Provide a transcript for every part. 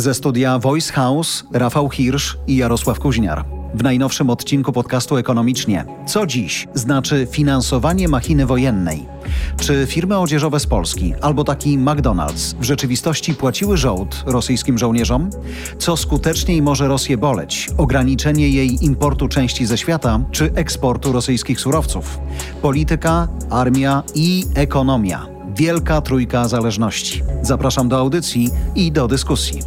Ze studia Voice House Rafał Hirsch i Jarosław Kuźniar. W najnowszym odcinku podcastu Ekonomicznie. Co dziś znaczy finansowanie machiny wojennej? Czy firmy odzieżowe z Polski albo taki McDonald's w rzeczywistości płaciły żołd rosyjskim żołnierzom? Co skuteczniej może Rosję boleć? Ograniczenie jej importu części ze świata czy eksportu rosyjskich surowców? Polityka, armia i ekonomia. Wielka trójka zależności. Zapraszam do audycji i do dyskusji.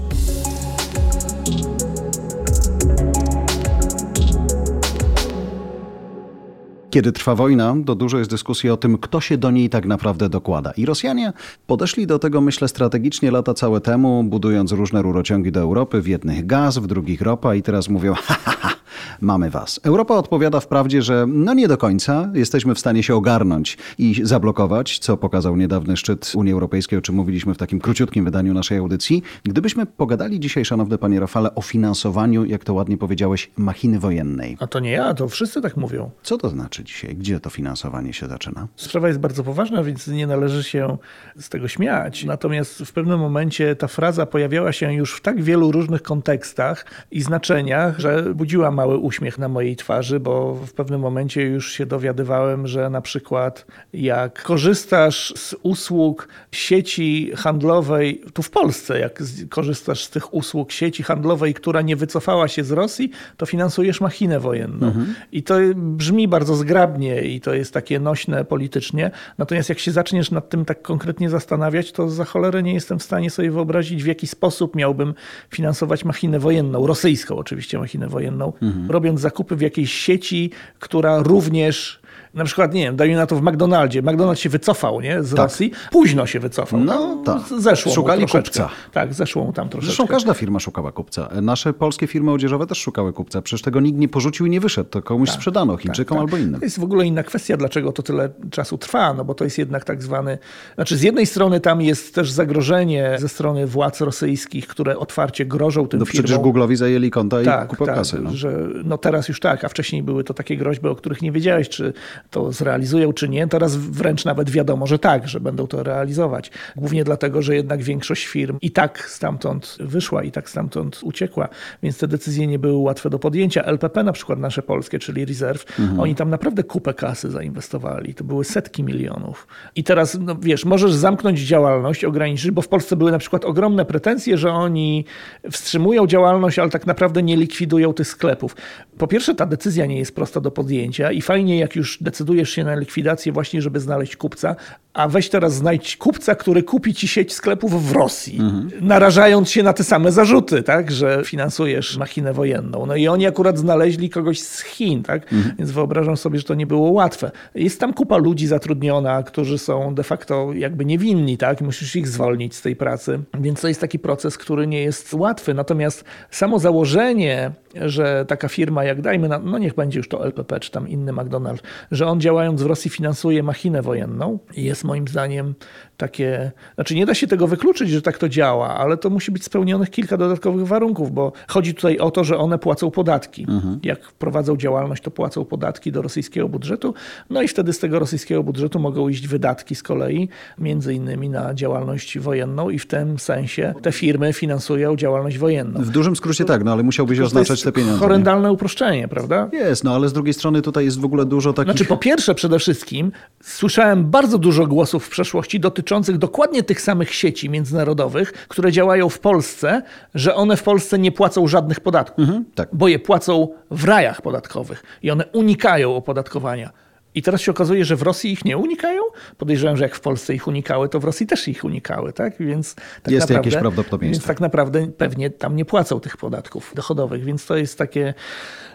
Kiedy trwa wojna, to dużo jest dyskusji o tym, kto się do niej tak naprawdę dokłada. I Rosjanie podeszli do tego, myślę, strategicznie lata całe temu, budując różne rurociągi do Europy, w jednych gaz, w drugich ropa i teraz mówią, ha, ha, ha mamy was. Europa odpowiada wprawdzie, że no nie do końca jesteśmy w stanie się ogarnąć i zablokować, co pokazał niedawny szczyt Unii Europejskiej, o czym mówiliśmy w takim króciutkim wydaniu naszej audycji. Gdybyśmy pogadali dzisiaj, szanowny panie Rafale, o finansowaniu, jak to ładnie powiedziałeś, machiny wojennej. A to nie ja, to wszyscy tak mówią. Co to znaczy dzisiaj? Gdzie to finansowanie się zaczyna? Sprawa jest bardzo poważna, więc nie należy się z tego śmiać. Natomiast w pewnym momencie ta fraza pojawiała się już w tak wielu różnych kontekstach i znaczeniach, że budziła mały uśmiech na mojej twarzy, bo w pewnym momencie już się dowiadywałem, że na przykład jak korzystasz z usług sieci handlowej tu w Polsce, jak korzystasz z tych usług sieci handlowej, która nie wycofała się z Rosji, to finansujesz machinę wojenną. Mhm. I to brzmi bardzo zgrabnie i to jest takie nośne politycznie. Natomiast jak się zaczniesz nad tym tak konkretnie zastanawiać, to za cholerę nie jestem w stanie sobie wyobrazić, w jaki sposób miałbym finansować machinę wojenną, rosyjską oczywiście machinę wojenną, mhm robiąc zakupy w jakiejś sieci, która również na przykład, nie wiem, dajmy na to w McDonaldzie. McDonald's się wycofał nie, z tak. Rosji. Późno się wycofał. No, tak. Zeszło Szukali kupca. Tak, zeszło mu tam troszeczkę. Zresztą każda firma szukała kupca. Nasze polskie firmy odzieżowe też szukały kupca. Przecież tego nikt nie porzucił i nie wyszedł. To komuś tak, sprzedano, Chińczykom tak, tak. albo innym. To jest w ogóle inna kwestia, dlaczego to tyle czasu trwa. No bo to jest jednak tak zwany... Znaczy z jednej strony tam jest też zagrożenie ze strony władz rosyjskich, które otwarcie grożą tym no, firmom. Przecież Google'owi zajęli konta i tak, kupę tak, kasy. No. Że, no teraz już tak, a wcześniej były to takie groźby, o których nie wiedziałeś, czy to zrealizują czy nie. Teraz wręcz nawet wiadomo, że tak, że będą to realizować. Głównie dlatego, że jednak większość firm i tak stamtąd wyszła, i tak stamtąd uciekła, więc te decyzje nie były łatwe do podjęcia. LPP na przykład nasze polskie, czyli Reserve, mhm. oni tam naprawdę kupę kasy zainwestowali. To były setki milionów. I teraz, no wiesz, możesz zamknąć działalność, ograniczyć, bo w Polsce były na przykład ogromne pretensje, że oni wstrzymują działalność, ale tak naprawdę nie likwidują tych sklepów. Po pierwsze, ta decyzja nie jest prosta do podjęcia i fajnie, jak już decydujesz się na likwidację, właśnie, żeby znaleźć kupca, a weź teraz znajdź kupca, który kupi ci sieć sklepów w Rosji, mhm. narażając się na te same zarzuty, tak, że finansujesz machinę wojenną. No i oni akurat znaleźli kogoś z Chin, tak, mhm. więc wyobrażam sobie, że to nie było łatwe. Jest tam kupa ludzi zatrudniona, którzy są de facto jakby niewinni, tak, musisz ich zwolnić z tej pracy, więc to jest taki proces, który nie jest łatwy. Natomiast samo założenie, że taka firma jak dajmy, na, no niech będzie już to LPP czy tam inny McDonald's, że on działając w Rosji finansuje machinę wojenną i jest moim zdaniem takie, znaczy nie da się tego wykluczyć, że tak to działa, ale to musi być spełnionych kilka dodatkowych warunków, bo chodzi tutaj o to, że one płacą podatki. Mhm. Jak prowadzą działalność, to płacą podatki do rosyjskiego budżetu, no i wtedy z tego rosyjskiego budżetu mogą iść wydatki z kolei, między innymi na działalność wojenną i w tym sensie te firmy finansują działalność wojenną. W dużym skrócie tak, no ale musiałbyś to oznaczać te pieniądze. horrendalne nie? uproszczenie, prawda? Jest, no ale z drugiej strony tutaj jest w ogóle dużo takich... Znaczy po pierwsze przede wszystkim słyszałem bardzo dużo głosów w przeszłości dotyczących dokładnie tych samych sieci międzynarodowych, które działają w Polsce, że one w Polsce nie płacą żadnych podatków, mhm, tak. bo je płacą w rajach podatkowych i one unikają opodatkowania. I teraz się okazuje, że w Rosji ich nie unikają. Podejrzewam, że jak w Polsce ich unikały, to w Rosji też ich unikały, tak? Więc tak jest naprawdę, jakieś prawdopodobieństwo. Więc tak naprawdę pewnie tam nie płacą tych podatków dochodowych, więc to jest takie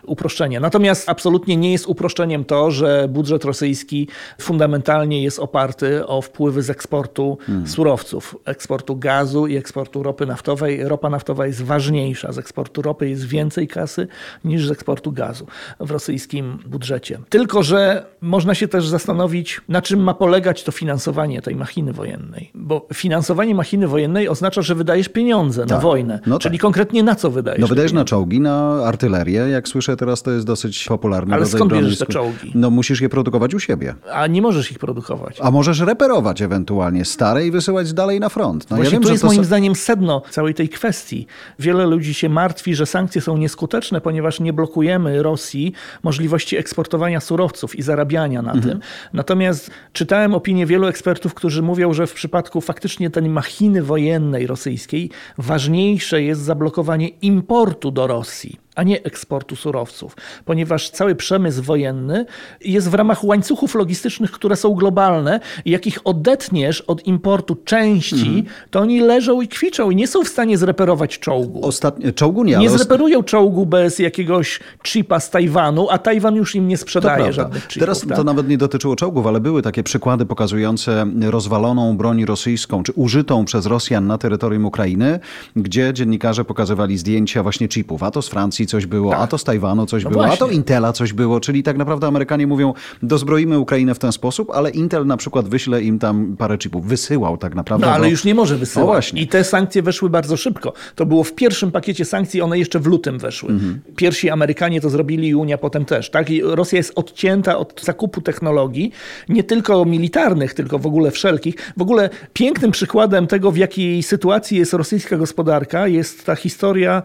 uproszczenie. Natomiast absolutnie nie jest uproszczeniem to, że budżet rosyjski fundamentalnie jest oparty o wpływy z eksportu hmm. surowców, eksportu gazu i eksportu ropy naftowej. Ropa naftowa jest ważniejsza. Z eksportu ropy jest więcej kasy niż z eksportu gazu w rosyjskim budżecie. Tylko, że Można się też zastanowić, na czym ma polegać to finansowanie tej machiny wojennej. Bo finansowanie machiny wojennej oznacza, że wydajesz pieniądze na Tak. wojnę. No Czyli tak. konkretnie na co wydajesz? No wydajesz na pieniądze? czołgi, na artylerię. Jak słyszę teraz, to jest dosyć popularny Ale skąd bierzesz te czołgi? No musisz je produkować u siebie. A nie możesz ich produkować. A możesz reperować ewentualnie stare i wysyłać dalej na front. No Właśnie ja wiem, że jest to moim zdaniem sedno całej tej kwestii. Wiele ludzi się martwi, że sankcje są nieskuteczne, ponieważ nie blokujemy Rosji możliwości eksportowania surowców i zarabiania na tym. Natomiast czytałem opinię wielu ekspertów, którzy mówią, że w przypadku faktycznie tej machiny wojennej rosyjskiej ważniejsze jest zablokowanie importu do Rosji a nie eksportu surowców, ponieważ cały przemysł wojenny jest w ramach łańcuchów logistycznych, które są globalne i jak ich odetniesz od importu części, to oni leżą i kwiczą i nie są w stanie zreperować czołgu. Ostatnie, czołgu nie, Nie zreperują czołgu bez jakiegoś chipa z Tajwanu, a Tajwan już im nie sprzedaje żadnych chipów. Teraz tak? to nawet nie dotyczyło czołgów, ale były takie przykłady pokazujące rozwaloną broń rosyjską, czy użytą przez Rosjan na terytorium Ukrainy, gdzie dziennikarze pokazywali zdjęcia właśnie chipów. A to z Francji coś było, a to z Tajwanu coś No było, a właśnie. to Intela coś było. Czyli tak naprawdę Amerykanie mówią, dozbroimy Ukrainę w ten sposób, ale Intel na przykład wyśle im tam parę chipów. Wysyłał tak naprawdę. No ale bo- już nie może wysyłać. No właśnie. I te sankcje weszły bardzo szybko. To było w pierwszym pakiecie sankcji, one jeszcze w lutym weszły. Mhm. Pierwsi Amerykanie to zrobili i Unia potem też. Tak? I Rosja jest odcięta od zakupu technologii, nie tylko militarnych, tylko w ogóle wszelkich. W ogóle pięknym przykładem tego, w jakiej sytuacji jest rosyjska gospodarka, jest ta historia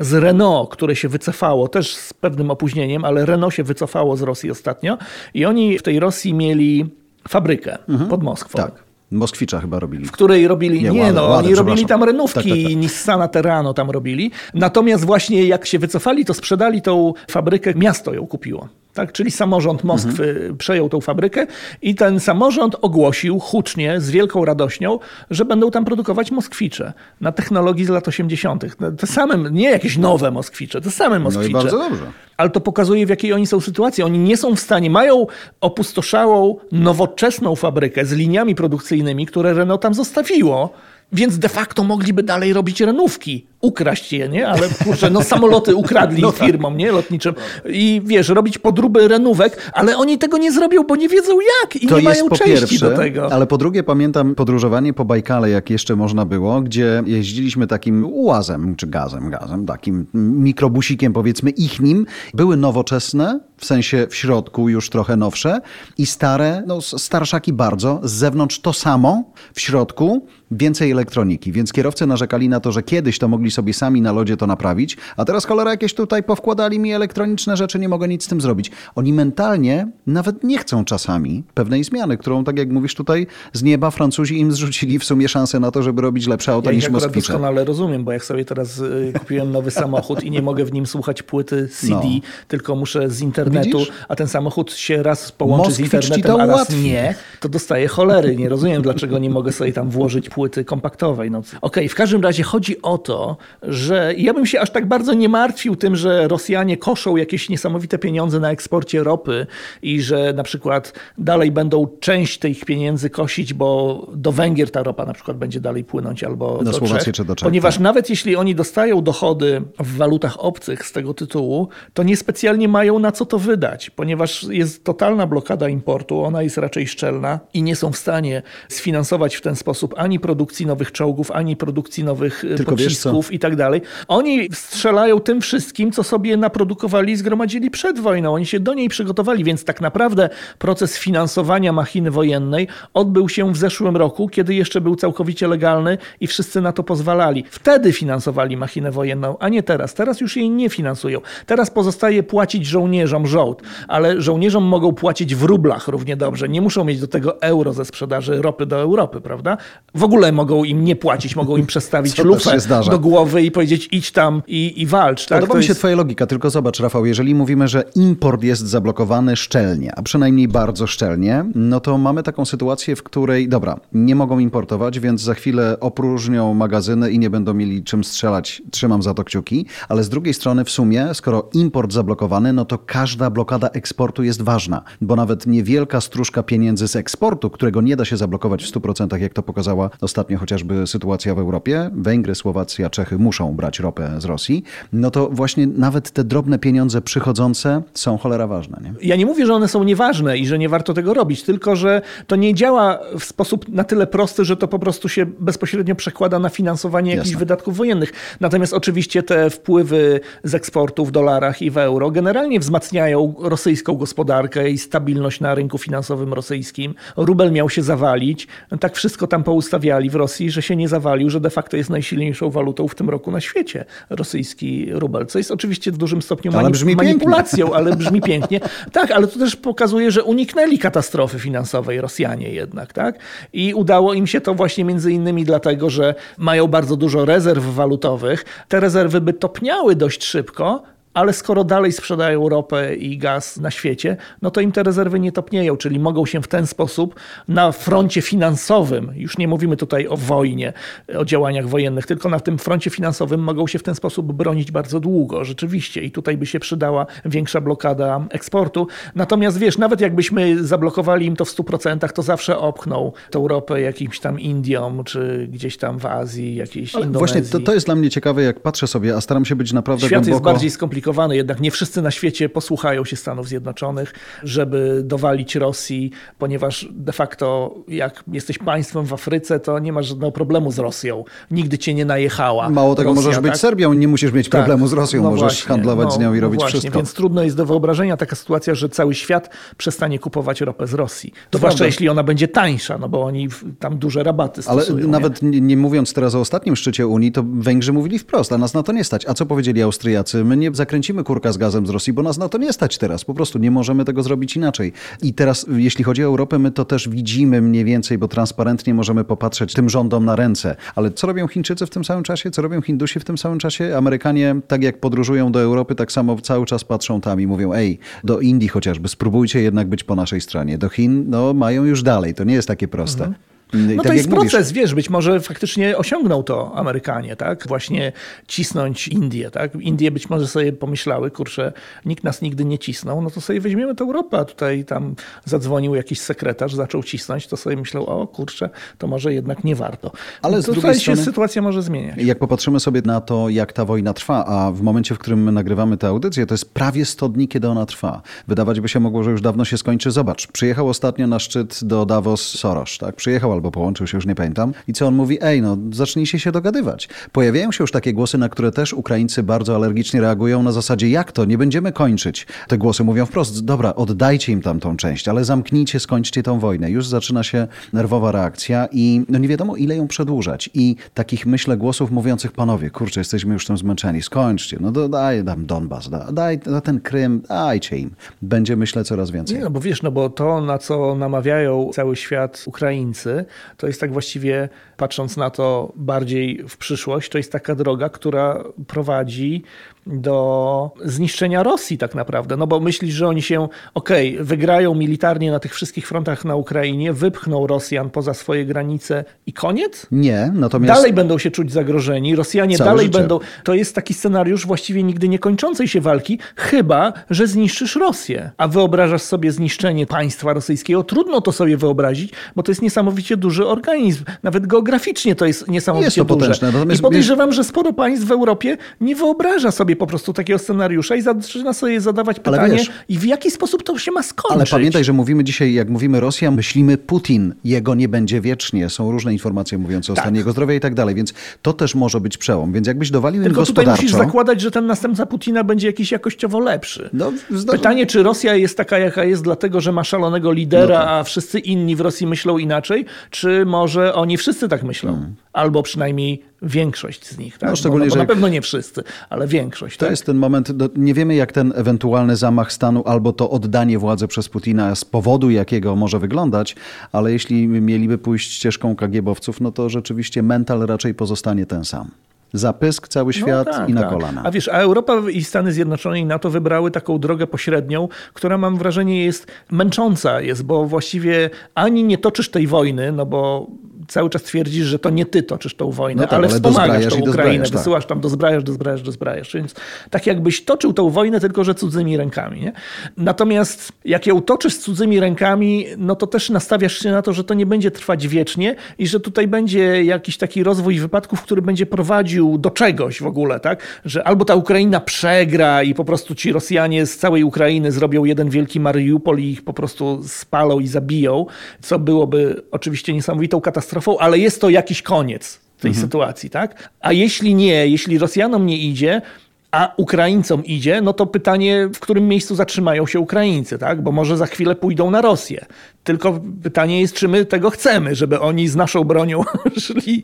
z Renault, które się wycofało, też z pewnym opóźnieniem, ale Renault się wycofało z Rosji ostatnio i oni w tej Rosji mieli fabrykę pod Moskwą Tak. Moskwicza chyba robili. w której robili, Nie, nie, no, oni robili tam renówki, Tak, tak, tak. Nissana Terrano tam robili. Natomiast właśnie jak się wycofali, to sprzedali tą fabrykę, miasto ją kupiło. Tak, czyli samorząd Moskwy Mhm. przejął tą fabrykę i ten samorząd ogłosił hucznie, z wielką radością, że będą tam produkować moskwicze na technologii z lat 80. No, Te same, nie jakieś nowe moskwicze, te same No moskwicze. i bardzo dobrze. Ale to pokazuje, w jakiej oni są sytuacji. Oni nie są w stanie, mają opustoszałą, nowoczesną fabrykę z liniami produkcyjnymi, które Renault tam zostawiło, więc de facto mogliby dalej robić renówki. Ukraść je, nie? Ale kurczę, no samoloty ukradli No tak. firmom, nie? Lotniczym. I wiesz, robić podróby renówek, ale oni tego nie zrobią, bo nie wiedzą jak i To nie mają po części pierwsze, do tego. ale po drugie pamiętam podróżowanie po Bajkale, jak jeszcze można było, gdzie jeździliśmy takim ułazem, czy gazem, gazem, takim mikrobusikiem powiedzmy ichnim. Były nowoczesne, w sensie w środku już trochę nowsze i stare, no starszaki bardzo, z zewnątrz to samo, w środku więcej elektroniki. Więc kierowcy narzekali na to, że kiedyś to mogli sobie sami na lodzie to naprawić, a teraz cholera jakieś tutaj powkładali mi elektroniczne rzeczy, nie mogę nic z tym zrobić. Oni mentalnie nawet nie chcą czasami pewnej zmiany, którą, tak jak mówisz tutaj, z nieba Francuzi im zrzucili w sumie szansę na to, żeby robić lepsze auta Ja niż Moskwicze. doskonale rozumiem, bo jak sobie teraz y, kupiłem nowy samochód i nie mogę w nim słuchać płyty CD, No. tylko muszę z internetu, Widzisz? a ten samochód się raz połączy z Moskwicz ci internetem, to a raz ułatwi. nie, to dostaję cholery. Nie rozumiem, dlaczego nie mogę sobie tam włożyć płyty kompaktowej. No, Okej, w każdym razie chodzi o to, że ja bym się aż tak bardzo nie martwił tym, że Rosjanie koszą jakieś niesamowite pieniądze na eksporcie ropy i że na przykład dalej będą część tych pieniędzy kosić, bo do Węgier ta ropa na przykład będzie dalej płynąć albo Do do Słowacji Czech. czy do Czech, Ponieważ tak. nawet jeśli oni dostają dochody w walutach obcych z tego tytułu, to niespecjalnie mają na co to wydać, ponieważ jest totalna blokada importu, ona jest raczej szczelna i nie są w stanie sfinansować w ten sposób ani produkcji nowych czołgów, ani produkcji nowych Tylko pocisków i tak dalej. Oni strzelają tym wszystkim, co sobie naprodukowali i zgromadzili przed wojną. Oni się do niej przygotowali, więc tak naprawdę proces finansowania machiny wojennej odbył się w zeszłym roku, kiedy jeszcze był całkowicie legalny i wszyscy na to pozwalali. Wtedy finansowali machinę wojenną, a nie teraz. Teraz już jej nie finansują. Teraz pozostaje płacić żołnierzom żołd, ale żołnierzom mogą płacić w rublach równie dobrze. Nie muszą mieć do tego euro ze sprzedaży ropy do Europy, prawda? W ogóle mogą im nie płacić, mogą im przestawić lufę do głowy i powiedzieć idź tam i, i walcz. Tak? Podoba To mi się jest- twoja logika, tylko zobacz Rafał, jeżeli mówimy, że import jest zablokowany szczelnie, a przynajmniej bardzo szczelnie, no to mamy taką sytuację, w której, dobra, nie mogą importować, więc za chwilę opróżnią magazyny i nie będą mieli czym strzelać, trzymam za to kciuki, ale z drugiej strony w sumie, skoro import zablokowany, no to każda blokada eksportu jest ważna, bo nawet niewielka stróżka pieniędzy z eksportu, którego nie da się zablokować w 100%, jak to pokazała ostatnio chociażby sytuacja w Europie, Węgry, Słowacja, Czechy muszą brać ropę z Rosji, no to właśnie nawet te drobne pieniądze przychodzące są cholera ważne. Nie? Ja nie mówię, że one są nieważne i że nie warto tego robić, tylko że to nie działa w sposób na tyle prosty, że to po prostu się bezpośrednio przekłada na finansowanie jakichś Jasne. wydatków wojennych. Natomiast oczywiście te wpływy z eksportu w dolarach i w euro generalnie wzmacniają rosyjską gospodarkę i stabilność na rynku finansowym rosyjskim. Rubel miał się zawalić. Tak wszystko tam poustawiali w Rosji, że się nie zawalił, że de facto jest najsilniejszą walutą w tym roku na świecie rosyjski rubel, co jest oczywiście w dużym stopniu Ale mani- brzmi pięknie. manipulacją, ale brzmi pięknie. Tak, ale to też pokazuje, że uniknęli katastrofy finansowej Rosjanie jednak, tak? I udało im się to właśnie między innymi dlatego, że mają bardzo dużo rezerw walutowych. Te rezerwy by topniały dość szybko, ale skoro dalej sprzedają ropę i gaz na świecie, no to im te rezerwy nie topnieją, czyli mogą się w ten sposób na froncie finansowym, już nie mówimy tutaj o wojnie, o działaniach wojennych, tylko na tym froncie finansowym mogą się w ten sposób bronić bardzo długo, rzeczywiście. I tutaj by się przydała większa blokada eksportu. Natomiast wiesz, nawet jakbyśmy zablokowali im to w 100%, to zawsze opchną tą ropę jakimś tam Indiom, czy gdzieś tam w Azji, jakiejś Indonezji. właśnie to, to jest dla mnie ciekawe, jak patrzę sobie, a staram się być naprawdę Świat głęboko... jest bardziej skomplikowany, jednak nie wszyscy na świecie posłuchają się Stanów Zjednoczonych, żeby dowalić Rosji, ponieważ de facto jak jesteś państwem w Afryce, to nie masz żadnego problemu z Rosją. Nigdy cię nie najechała. Mało tego, Rosja, możesz być tak? Serbią, nie musisz mieć Tak. problemu z Rosją, No możesz właśnie, handlować z no, nią i no robić właśnie, wszystko. Więc trudno jest do wyobrażenia taka sytuacja, że cały świat przestanie kupować ropę z Rosji. To Zwłaszcza prawda. jeśli ona będzie tańsza, no bo oni tam duże rabaty Ale stosują. nie? nawet nie, nie mówiąc teraz o ostatnim szczycie Unii, to Węgrzy mówili wprost, a nas na to nie stać. A co powiedzieli Austriacy? My nie zakręcimy kurka z gazem z Rosji, bo nas na to nie stać teraz. Po prostu nie możemy tego zrobić inaczej. I teraz, jeśli chodzi o Europę, my to też widzimy mniej więcej, bo transparentnie możemy popatrzeć tym rządom na ręce. Ale co robią Chińczycy w tym samym czasie? Co robią Hindusi w tym samym czasie? Amerykanie, tak jak podróżują do Europy, tak samo cały czas patrzą tam i mówią, ej, do Indii chociażby, spróbujcie jednak być po naszej stronie. Do Chin, no mają już dalej. To nie jest takie proste. I No tak to jest mówisz, proces, wiesz, być może faktycznie osiągną to Amerykanie, tak? Właśnie cisnąć Indię, tak? Indie być może sobie pomyślały, kurczę, nikt nas nigdy nie cisnął, no to sobie weźmiemy tę Europę, a tutaj tam zadzwonił jakiś sekretarz, zaczął cisnąć, to sobie myślał, o kurczę, to może jednak nie warto. Ale No z drugiej tutaj się strony- sytuacja może zmieniać. Jak popatrzymy sobie na to, jak ta wojna trwa, a w momencie, w którym my nagrywamy tę audycję, to jest prawie 100 dni, kiedy ona trwa. Wydawać by się mogło, że już dawno się skończy. Zobacz, przyjechał ostatnio na szczyt do Davos Soros, tak? Przyjechał albo połączył się, już nie pamiętam. I co on mówi? Ej, no zacznijcie się dogadywać. Pojawiają się już takie głosy, na które też Ukraińcy bardzo alergicznie reagują na zasadzie, jak to? Nie będziemy kończyć. Te głosy mówią wprost, dobra, oddajcie im tam tą część, ale zamknijcie, skończcie tą wojnę. Już zaczyna się nerwowa reakcja i no nie wiadomo, ile ją przedłużać. I takich, myślę, głosów mówiących, panowie, kurczę, jesteśmy już tym zmęczeni, skończcie, no to daj tam Donbas, da, daj na ten Krym, dajcie im. Będzie, myślę, coraz więcej. Nie, no bo wiesz, no bo to, na co namawiają cały świat Ukraińcy, to jest tak właściwie, patrząc na to bardziej w przyszłość, to jest taka droga, która prowadzi do zniszczenia Rosji tak naprawdę. No bo myślisz, że oni się, okej, wygrają militarnie na tych wszystkich frontach na Ukrainie, wypchną Rosjan poza swoje granice i koniec? Nie, natomiast... Dalej będą się czuć zagrożeni, Rosjanie Całe dalej życie. będą. To jest taki scenariusz właściwie nigdy nie kończącej się walki, chyba że zniszczysz Rosję. A wyobrażasz sobie zniszczenie państwa rosyjskiego? Trudno to sobie wyobrazić, bo to jest niesamowicie duży organizm. Nawet geograficznie to jest niesamowicie Jest to duże. potężne, natomiast I podejrzewam, że sporo państw w Europie nie wyobraża sobie po prostu takiego scenariusza i zaczyna sobie zadawać pytanie, wiesz- i w jaki sposób to się ma skończyć. Ale pamiętaj, że mówimy dzisiaj, jak mówimy Rosja, myślimy Putin. Jego nie będzie wiecznie. Są różne informacje mówiące o Tak. stanie jego zdrowia i tak dalej, więc to też może być przełom. Więc jakbyś dowalił im Tylko tutaj gospodarczo... musisz zakładać, że ten następca Putina będzie jakiś jakościowo lepszy. No, zdo- Pytanie, czy Rosja jest taka, jaka jest, dlatego że ma szalonego lidera, No tak. a wszyscy inni w Rosji myślą inaczej, czy może oni wszyscy tak myślą? Albo przynajmniej większość z nich. Tak? Hmm. No, szczególnie, bo że na pewno nie wszyscy, ale większość. To tak? jest ten moment, do, nie wiemy jak ten ewentualny zamach stanu albo to oddanie władzy przez Putina z powodu jakiego może wyglądać, ale jeśli mieliby pójść ścieżką kagiebowców, no to rzeczywiście mental raczej pozostanie ten sam. Zapysk cały świat No tak, i na tak. kolana. A wiesz, a Europa i Stany Zjednoczone i NATO wybrały taką drogę pośrednią, która mam wrażenie jest męcząca, jest, bo właściwie ani nie toczysz tej wojny, no bo cały czas twierdzisz, że to nie ty toczysz tą wojnę, No tak, ale, ale wspomagasz tą Ukrainę, tak. wysyłasz tam, dozbrajasz, dozbrajasz, dozbrajasz. Więc tak jakbyś toczył tą wojnę, tylko że cudzymi rękami. Nie? Natomiast jak ją toczysz cudzymi rękami, no to też nastawiasz się na to, że to nie będzie trwać wiecznie i że tutaj będzie jakiś taki rozwój wypadków, który będzie prowadził do czegoś w ogóle, tak? Że albo ta Ukraina przegra i po prostu ci Rosjanie z całej Ukrainy zrobią jeden wielki Mariupol i ich po prostu spalą i zabiją, co byłoby oczywiście niesamowitą katastrofą, ale jest to jakiś koniec tej sytuacji, tak? A jeśli nie, jeśli Rosjanom nie idzie, a Ukraińcom idzie, no to pytanie, w którym miejscu zatrzymają się Ukraińcy, tak? Bo może za chwilę pójdą na Rosję. Tylko pytanie jest, czy my tego chcemy, żeby oni z naszą bronią szli.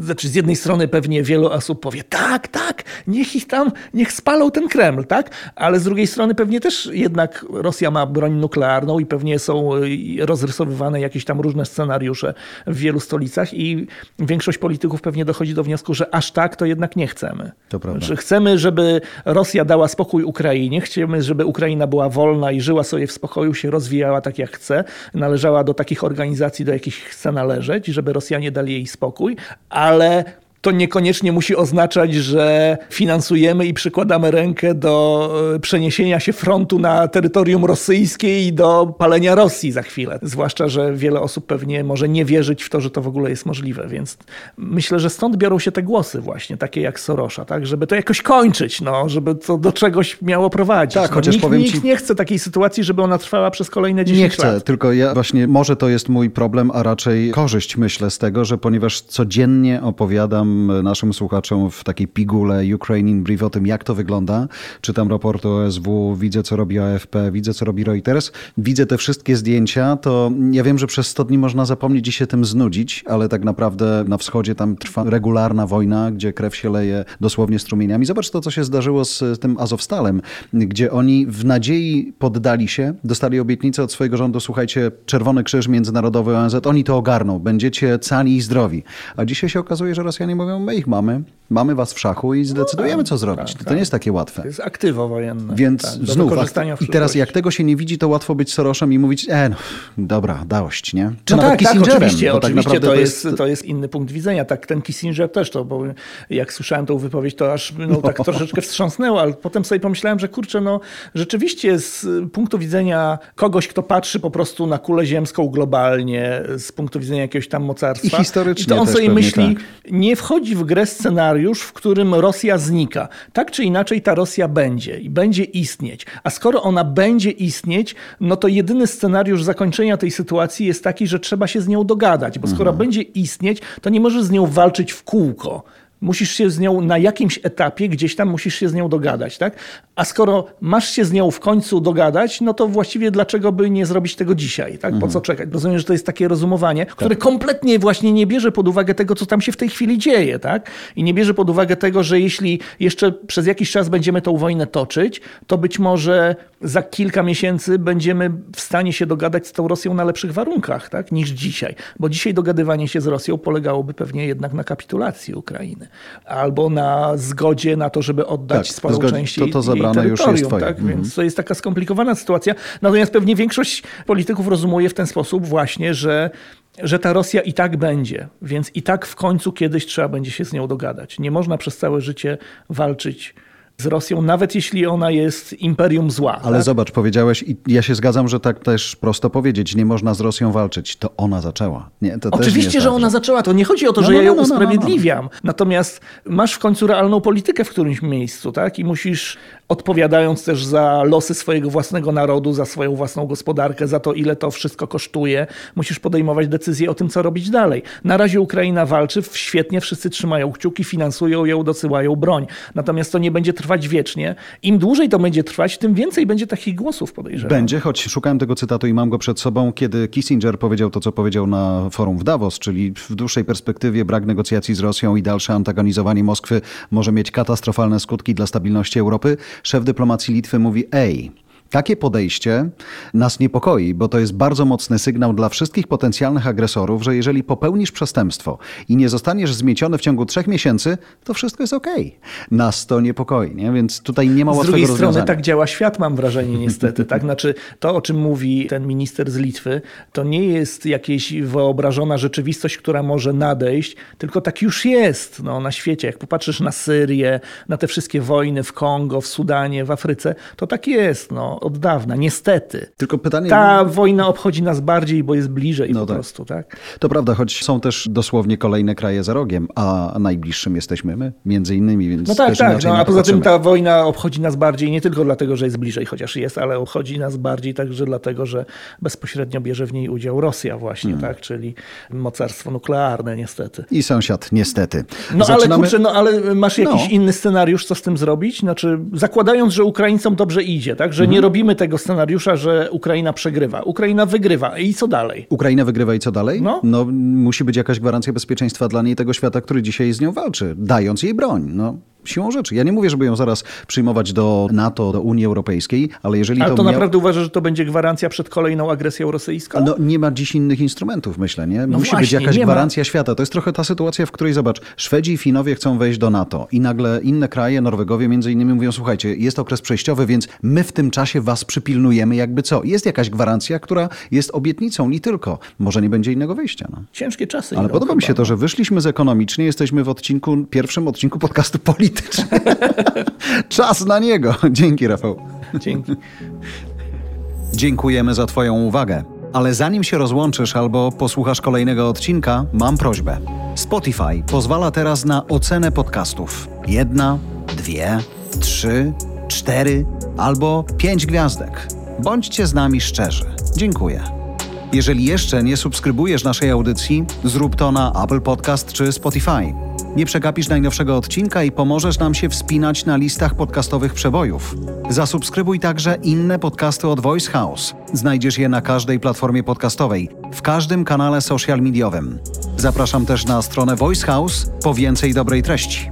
Znaczy, z jednej strony pewnie wielu osób powie, tak, tak, niech ich tam, niech spalą ten Kreml, tak? Ale z drugiej strony pewnie też jednak Rosja ma broń nuklearną i pewnie są y, rozrysowywane jakieś tam różne scenariusze w wielu stolicach i większość polityków pewnie dochodzi do wniosku, że aż tak to jednak nie chcemy. To prawda. Że chcemy, żeby Rosja dała spokój Ukrainie, chcemy, żeby Ukraina była wolna i żyła sobie w spokoju, się rozwijała tak jak chce, należała do takich organizacji, do jakich chce należeć, żeby Rosjanie dali jej spokój, ale to niekoniecznie musi oznaczać, że finansujemy i przykładamy rękę do e, przeniesienia się frontu na terytorium rosyjskie i do palenia Rosji za chwilę. Zwłaszcza, że wiele osób pewnie może nie wierzyć w to, że to w ogóle jest możliwe, więc myślę, że stąd biorą się te głosy właśnie, takie jak Sorosza, tak, żeby to jakoś kończyć, no, żeby to do czegoś miało prowadzić. Tak, no, chociaż nikt, powiem nikt ci- nie chce takiej sytuacji, żeby ona trwała przez kolejne 10 Nie chcę, lat. tylko ja właśnie, może to jest mój problem, a raczej korzyść myślę z tego, że ponieważ codziennie opowiadam naszym słuchaczom w takiej pigule Ukraine in Brief o tym, jak to wygląda, czytam raport OSW, widzę co robi AFP, widzę co robi Reuters, widzę te wszystkie zdjęcia, to ja wiem, że przez 100 dni można zapomnieć i się tym znudzić, ale tak naprawdę na wschodzie tam trwa regularna wojna, gdzie krew się leje dosłownie strumieniami. Zobacz to, co się zdarzyło z tym Azowstalem, gdzie oni w nadziei poddali się, dostali obietnicę od swojego rządu, słuchajcie, Czerwony Krzyż Międzynarodowy ONZ, oni to ogarną, będziecie cali i zdrowi. A dzisiaj się okazuje, że Rosjanie mówią, my ich mamy, mamy was w szachu i zdecydujemy, co zrobić. To nie jest takie łatwe. To jest aktywo wojenne. Więc tak, znów, w i teraz jak tego się nie widzi, to łatwo być Soroszem i mówić, e, no, dobra, dałość, nie? Czy No nawet tak, tak, Kissingerem, oczywiście, tak oczywiście naprawdę to, jest, to jest inny punkt widzenia. Tak, ten Kissinger też to, bo jak słyszałem tą wypowiedź, to aż no, tak troszeczkę wstrząsnęło, ale potem sobie pomyślałem, że kurczę, no rzeczywiście z punktu widzenia kogoś, kto patrzy po prostu na kulę ziemską globalnie, z punktu widzenia jakiegoś tam mocarstwa. I historycznie I to on sobie myśli, tak. nie wchodzi w grę scenariusz, w którym Rosja znika. Tak czy inaczej ta Rosja będzie i będzie istnieć. A skoro ona będzie istnieć, no to jedyny scenariusz zakończenia tej sytuacji jest taki, że trzeba się z nią dogadać, bo skoro będzie istnieć, to nie możesz z nią walczyć w kółko. Musisz się z nią na jakimś etapie, gdzieś tam musisz się z nią dogadać, tak? A skoro masz się z nią w końcu dogadać, no to właściwie dlaczego by nie zrobić tego dzisiaj, tak? Po co czekać? Rozumiem, że to jest takie rozumowanie, które kompletnie właśnie nie bierze pod uwagę tego, co tam się w tej chwili dzieje, tak? I nie bierze pod uwagę tego, że jeśli jeszcze przez jakiś czas będziemy tą wojnę toczyć, to być może za kilka miesięcy będziemy w stanie się dogadać z tą Rosją na lepszych warunkach, tak? Niż dzisiaj. Bo dzisiaj dogadywanie się z Rosją polegałoby pewnie jednak na kapitulacji Ukrainy. Albo na zgodzie na to, żeby oddać Tak, sporą zgodzi- część to- to zabrane jej już jest twoje. tak? Mhm. Więc to jest taka skomplikowana sytuacja. Natomiast pewnie większość polityków rozumuje w ten sposób właśnie, że że ta Rosja i tak będzie, więc i tak w końcu kiedyś trzeba będzie się z nią dogadać. Nie można przez całe życie walczyć z Rosją, nawet jeśli ona jest imperium zła. Ale tak? zobacz, powiedziałeś i ja się zgadzam, że tak też prosto powiedzieć, nie można z Rosją walczyć. To ona zaczęła. Nie, to nie Oczywiście, jest że tak, ona zaczęła. To nie chodzi o to, No, że no, ja ją no, no, no, no. usprawiedliwiam. Natomiast masz w końcu realną politykę w którymś miejscu, tak? I musisz, odpowiadając też za losy swojego własnego narodu, za swoją własną gospodarkę, za to, ile to wszystko kosztuje, musisz podejmować decyzje o tym, co robić dalej. Na razie Ukraina walczy, świetnie, wszyscy trzymają kciuki, finansują ją, dosyłają broń. Natomiast to nie będzie trwać wiecznie. Im dłużej to będzie trwać, tym więcej będzie takich głosów, podejrzewam. Będzie, choć szukałem tego cytatu i mam go przed sobą, kiedy Kissinger powiedział to, co powiedział na forum w Davos, czyli w dłuższej perspektywie brak negocjacji z Rosją i dalsze antagonizowanie Moskwy może mieć katastrofalne skutki dla stabilności Europy. Szef dyplomacji Litwy mówi, ej, Takie podejście nas niepokoi, bo to jest bardzo mocny sygnał dla wszystkich potencjalnych agresorów, że jeżeli popełnisz przestępstwo i nie zostaniesz zmieciony w ciągu trzech miesięcy, to wszystko jest okej. Nas to niepokoi, nie? więc tutaj nie ma Z łatwego drugiej strony rozwiązania. tak działa świat, mam wrażenie niestety. tak? Znaczy, to, o czym mówi ten minister z Litwy, to nie jest jakaś wyobrażona rzeczywistość, która może nadejść, tylko tak już jest no, na świecie. Jak popatrzysz na Syrię, na te wszystkie wojny w Kongo, w Sudanie, w Afryce, to tak jest no, od dawna, niestety. Tylko pytanie... Ta wojna obchodzi nas bardziej, bo jest bliżej No po tak. prostu. Tak? To prawda, choć są też dosłownie kolejne kraje za rogiem, a najbliższym jesteśmy my, między innymi, więc No tak, też tak. No, a poza tym ta wojna obchodzi nas bardziej nie tylko dlatego, że jest bliżej, chociaż jest, ale obchodzi nas bardziej także dlatego, że bezpośrednio bierze w niej udział Rosja właśnie, Hmm. tak, czyli mocarstwo nuklearne niestety. I sąsiad, niestety. No ale kurczę, no ale masz jakiś No. inny scenariusz, co z tym zrobić? Znaczy, zakładając, że Ukraińcom dobrze idzie, tak, że Mhm. nie robimy tego scenariusza, że Ukraina przegrywa. Ukraina wygrywa i co dalej? Ukraina wygrywa i co dalej? No. musi być jakaś gwarancja bezpieczeństwa dla niej tego świata, który dzisiaj z nią walczy, dając jej broń. No, siłą rzeczy. Ja nie mówię, żeby ją zaraz przyjmować do NATO, do Unii Europejskiej, ale jeżeli Ale to, to miał... naprawdę uważasz, że to będzie gwarancja przed kolejną agresją rosyjską? No, nie ma dziś innych instrumentów, myślę, nie? Musi być właśnie, jakaś nie ma. gwarancja świata. To jest trochę ta sytuacja, w której zobacz, Szwedzi i Finowie chcą wejść do NATO i nagle inne kraje, Norwegowie między innymi mówią, słuchajcie, jest okres przejściowy, więc my w tym czasie was przypilnujemy jakby co. Jest jakaś gwarancja, która jest obietnicą, nie tylko. Może nie będzie innego wyjścia. No. Ciężkie czasy. Ale podoba mi się to, no. że wyszliśmy z ekonomicznie, jesteśmy w odcinku, pierwszym odcinku podcastu politycznym. Czas na niego. Dzięki, Rafał. Dzięki. Dziękujemy za Twoją uwagę. Ale zanim się rozłączysz albo posłuchasz kolejnego odcinka, mam prośbę. Spotify pozwala teraz na ocenę podcastów. Jedna, dwie, trzy, cztery albo pięć gwiazdek. Bądźcie z nami szczerzy. Dziękuję. Jeżeli jeszcze nie subskrybujesz naszej audycji, zrób to na Apple Podcast czy Spotify. Nie przegapisz najnowszego odcinka i pomożesz nam się wspinać na listach podcastowych przebojów. Zasubskrybuj także inne podcasty od Voice House. Znajdziesz je na każdej platformie podcastowej, w każdym kanale social mediowym. Zapraszam też na stronę Voice House po więcej dobrej treści.